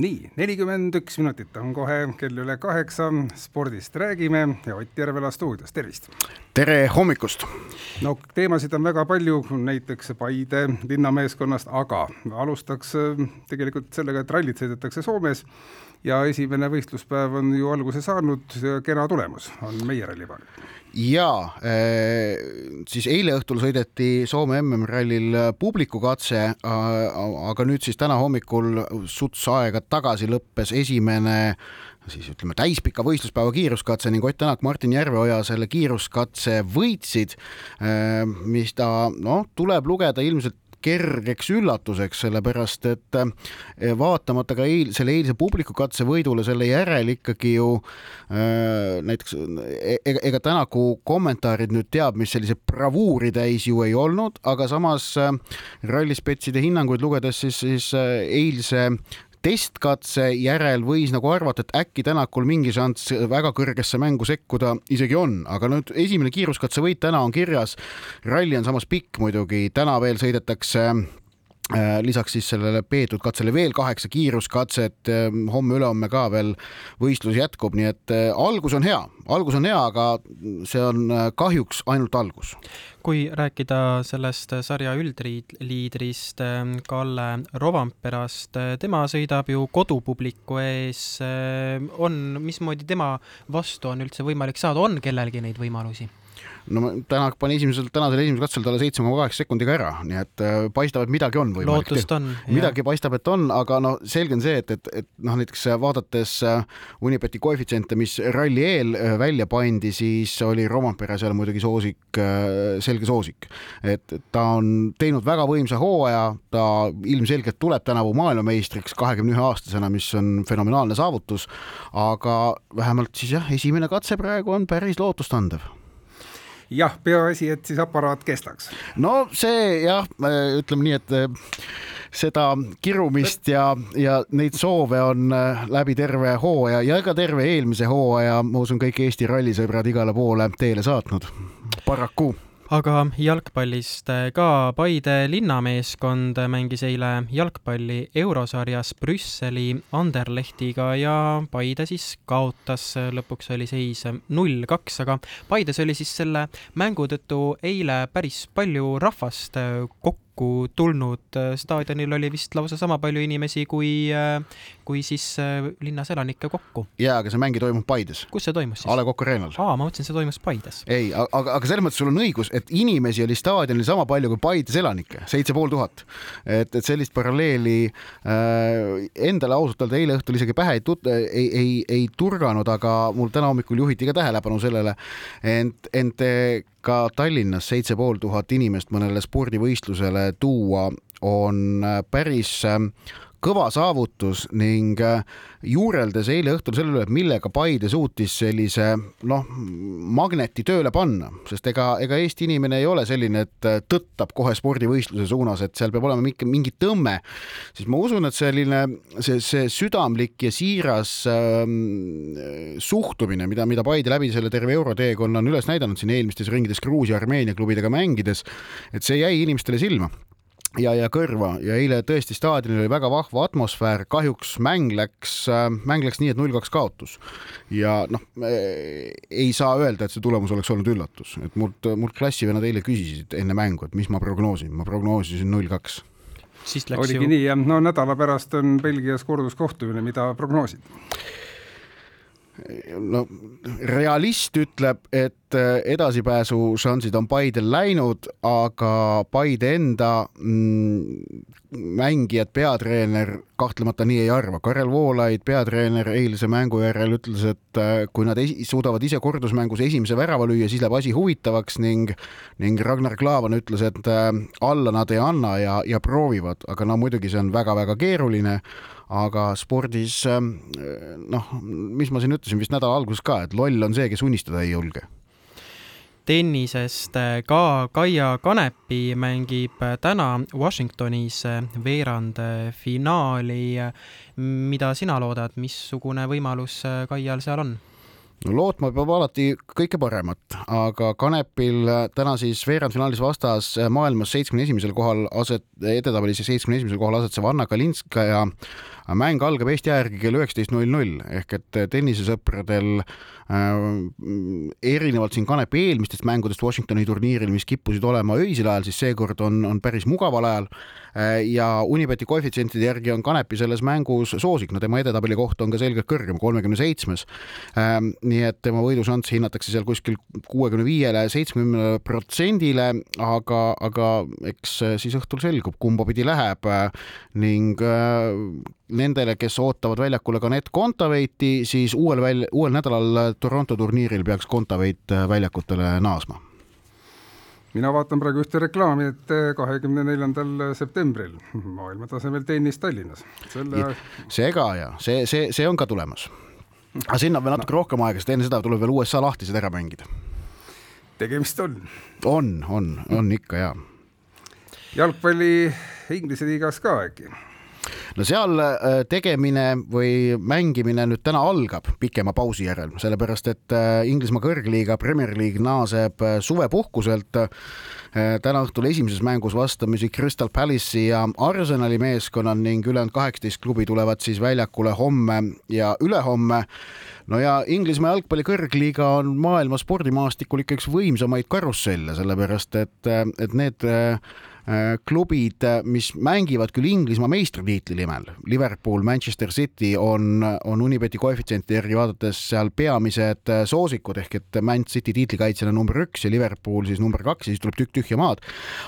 nii, nelikümmend üks minutit on kohe kell üle kaheksa, spordist räägime ja Ott Järvela stuudios, tervist! tere hommikust! no teemasid on väga palju, näiteks Paide linnameeskonnast, aga alustaks äh, tegelikult sellega, et rallid sõidetakse Soomes ja esimene võistluspäev on ju alguse saanud, kena tulemus on meie rallipaaril. Ja siis eile õhtul sõideti Soome MM-rallil publikukatse, aga nüüd siis täna hommikul suts aega tagasi lõppes esimene siis ütleme täispika võistluspäeva kiiruskatse ning Ott Tänak, Martin Järveoja selle kiiruskatse võitsid, mis ta noh, tuleb lugeda ilmselt kergeks üllatuseks, sellepärast et eh, vaatamata ka eil, selle eilse publikukatse võidule, selle järel ikkagi ju äh, näiteks e-, ega, ega Tänaku kommentaarid nüüd teab, mis sellise bravuuri täis ju ei olnud, aga samas äh, rallispetside hinnanguid lugedes siis, siis äh, eilse testkatse järel võis nagu arvata, et äkki Tänakul mingi šanss väga kõrgesse mängu sekkuda isegi on, aga nüüd esimene kiiruskatse võit täna on kirjas. ralli on samas pikk muidugi, täna veel sõidetakse lisaks siis sellele peetud katsele veel kaheksa kiiruskatset, ähm, homme-ülehomme ka veel võistlus jätkub, nii et äh, algus on hea, algus on hea, aga see on äh, kahjuks ainult algus. kui rääkida sellest sarja üldliidrist ähm, Kalle Rovamperast, tema sõidab ju kodupubliku ees, on, mismoodi tema vastu on üldse võimalik saada, on kellelgi neid võimalusi? No Tänak pani esimesel, tänasel esimesel katsel talle seitse koma kaheksa sekundiga ära, nii et äh, paistab, et midagi on võimalik. on. midagi paistab, et on, aga no selge on see, et, et, et noh, näiteks vaadates äh, Unibeti koefitsiente, mis ralli eel äh, välja pandi, siis oli Rompere seal muidugi soosik, selge soosik. et ta on teinud väga võimsa hooaja, ta ilmselgelt tuleb tänavu maailmameistriks kahekümne ühe aastasena, mis on fenomenaalne saavutus, aga vähemalt siis jah, esimene katse praegu on päris lootustandev jah, peaasi, et siis aparaat kestaks. no see jah, ütleme nii, et eh, seda kirumist ja, ja neid soove on eh, läbi terve hooaja ja ka terve eelmise hooaja, ma usun, kõik Eesti rallisõbrad igale poole teele saatnud. paraku aga jalgpallist äh, ka Paide linnameeskond mängis eile jalgpalli eurosarjas Brüsseli Anderlechtiga ja Paide siis kaotas, lõpuks oli seis null kaks, aga Paides oli siis selle mängu tõttu eile päris palju rahvast äh, kokku kokku tulnud, staadionil oli vist lausa sama palju inimesi kui, kui siis äh, linnas elanikke kokku. jaa, aga see mäng ei toimunud Paides. kus see toimus siis? A Le Coq Arena'l. aa, ma mõtlesin, see toimus Paides. ei, aga, aga selles mõttes sul on õigus, et inimesi oli staadionil sama palju kui Paides elanikke, seitse pool tuhat. et, et sellist paralleeli äh, endale ausalt öelda eile õhtul isegi pähe ei tut-, ei, ei, ei turganud, aga mul täna hommikul juhiti ka tähelepanu sellele, ent, ent ka Tallinnas seitse pool tuhat inimest mõnele spordivõistlusele tuua on päris kõva saavutus ning äh, juureldes eile õhtul selle üle, et millega Paide suutis sellise noh, magneti tööle panna, sest ega, ega Eesti inimene ei ole selline, et äh, tõttab kohe spordivõistluse suunas, et seal peab olema mingi, mingi tõmme, siis ma usun, et selline see, see südamlik ja siiras ähm, suhtumine, mida, mida Paide läbi selle terve euroteekonna on üles näidanud siin eelmistes ringides Gruusia, Armeenia klubidega mängides, et see jäi inimestele silma ja, ja kõrva. Ja eile tõesti staadionil oli väga vahva atmosfäär, kahjuks mäng läks, äh, mäng läks nii, et null kaks kaotus. ja noh, ei saa öelda, et see tulemus oleks olnud üllatus, et mult, mult klassivennad eile küsisid enne mängu, et mis ma prognoosin, ma prognoosisin null kaks. Oligi ju... nii jah, no nädala pärast on Belgias korduskohtumine, mida prognoosid? no realist ütleb, et äh, edasipääsu šansid on Paidel läinud, aga Paide enda mm, mängijad, peatreener kahtlemata nii ei arva. Karel Voolaid, peatreener, eilse mängu järel ütles, et äh, kui nad esi, suudavad ise kordusmängus esimese värava lüüa, siis läheb asi huvitavaks ning ning Ragnar Klavan ütles, et äh, alla nad ei anna ja, ja proovivad, aga no muidugi see on väga-väga keeruline. Aga spordis noh, mis ma siin ütlesin vist nädala alguses ka, et loll on see, kes unistada ei julge tennisest ka Kaia Kanepi mängib täna Washingtonis veerandfinaali. mida sina loodad, missugune võimalus Kaial seal on? no lootma peab alati kõike paremat, aga Kanepil täna siis veerandfinaalis vastas maailmas seitsmekümne esimesel kohal aset, edetabelis seitsmekümne esimesel kohal asetsev Anna Kalinskaja mäng algab Eesti aja järgi kell üheksateist null null ehk et tennisesõpradel äh, erinevalt siin Kanepi eelmistest mängudest Washingtoni turniiril, mis kippusid olema öisel ajal, siis seekord on, on päris mugaval ajal. Äh, ja Unibeti koefitsientide järgi on Kanepi selles mängus soosik, no tema edetabeli koht on ka selgelt kõrgem, kolmekümne seitsmes. Äh,. nii et tema võidušanssi hinnatakse seal kuskil kuuekümne viiele, seitsmekümnele protsendile, aga, aga eks siis õhtul selgub, kumba pidi läheb. Äh, ning äh, nendele, kes ootavad väljakule ka Net Kontaveiti, siis uuel väl-, uuel nädalal Toronto turniiril peaks Kontaveit äh, väljakutele naasma mina vaatan praegu ühte reklaami, et kahekümne neljandal septembril maailmatasemel tennis Tallinnas. selle. see ka ja see, see, see on ka tulemas. aga sinna on veel natuke no. rohkem aega, sest enne seda tuleb veel USA lahtised ära mängida. tegemist on. on, on, on ikka ja. jalgpalli Inglise liigas ka äkki no seal äh, tegemine või mängimine nüüd täna algab pikema pausi järel, sellepärast et äh, Inglismaa kõrgliiga Premier League naaseb äh, suvepuhkuselt. täna õhtul esimeses mängus vastamisi Crystal Palace'i ja Arsenali meeskonnad ning ülejäänud kaheksateist klubi tulevad siis väljakule homme ja ülehomme no ja Inglismaa jalgpalli kõrgliiga on maailma spordimaastikul ikka üks võimsamaid karusselle, sellepärast et, et need klubid, äh, mis mängivad küll Inglismaa meistritiitli nimel, Liverpool, Manchester City on, on Unibeti koefitsienti järgi vaadates seal peamised äh, soosikud ehk et Man City tiitlikaitsjana number üks ja Liverpool siis number kaks ja siis tuleb tükk tühja maad.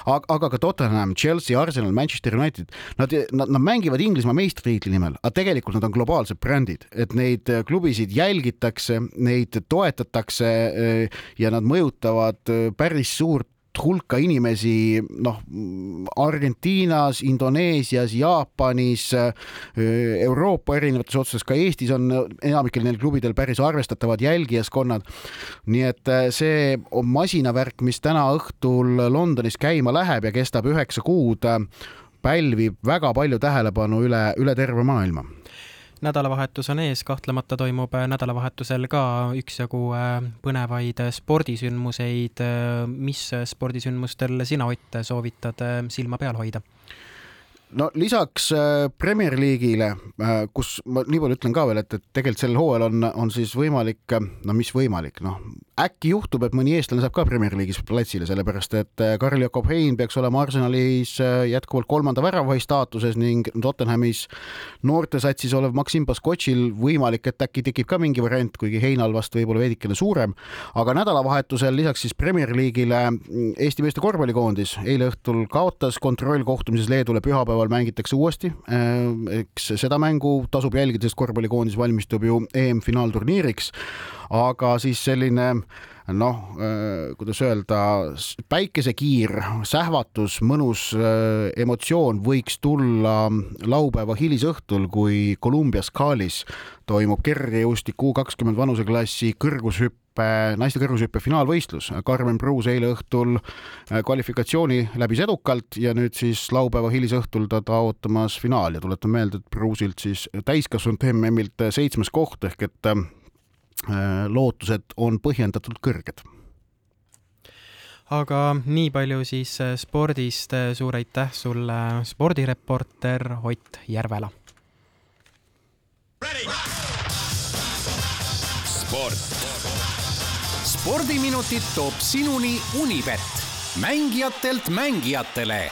aga, aga ka Tottenham, Chelsea, Arsenal, Manchester United, nad, nad, nad mängivad Inglismaa meistritiitli nimel, aga tegelikult nad on globaalsed brändid, et neid klubisid jälgitakse, neid toetatakse ja nad mõjutavad päris suurt hulka inimesi, noh, Argentiinas, Indoneesias, Jaapanis, Euroopa erinevates otsustes, ka Eestis on enamikel neil klubidel päris arvestatavad jälgijaskonnad. nii et äh, see masinavärk, mis täna õhtul Londonis käima läheb ja kestab üheksa kuud, pälvib väga palju tähelepanu üle, üle terve maailma nädalavahetus on ees, kahtlemata toimub äh, nädalavahetusel ka üksjagu äh, põnevaid äh, spordisündmuseid. mis spordisündmustel sina, Ott, soovitad silma peal hoida? no lisaks Premier League'ile, kus ma nii palju ütlen ka veel, et, et tegelikult sellel hooajal on, on siis võimalik, no mis võimalik, noh, äkki juhtub, et mõni eestlane saab ka Premier League'is platsile, sellepärast et äh, Karl-Jakob Hein peaks olema Arsenalis äh, jätkuvalt kolmanda väravahi staatuses ning Tottenhamis noortesatsis olev Maksim Baskotšil võimalik, et äkki tekib ka mingi variant, kuigi Heinal vast võib-olla veidikene suurem. aga nädalavahetusel lisaks siis Premier League'ile mm, Eesti meeste korvpallikoondis eile õhtul kaotas kontrollkohtumises Leedule, pühapäeval mängitakse uuesti. Äh, eks seda mängu tasub jälgida, sest korvpallikoondis valmistub ju EM-finaalturniiriks aga siis selline noh, äh, kuidas öelda, päikesekiir, sähvatus, mõnus äh, emotsioon võiks tulla laupäeva hilisõhtul, kui Columbia skaalis toimub kergejõustiku kakskümmend vanuseklassi kõrgushüppe, naiste kõrgushüppe finaalvõistlus. Karmen Pruus eile õhtul äh, kvalifikatsiooni läbis edukalt ja nüüd siis laupäeva hilisõhtul ta taotlemas finaali ja tuletan meelde, et Pruusilt siis täiskasvanute MM-ilt seitsmes koht ehk et lootused on põhjendatult kõrged. Aga nii palju siis äh, spordist, äh, suur aitäh sulle, spordireporter Ott Järvela. sport. spordiminutid toob sinuni Unibet, mängijatelt mängijatele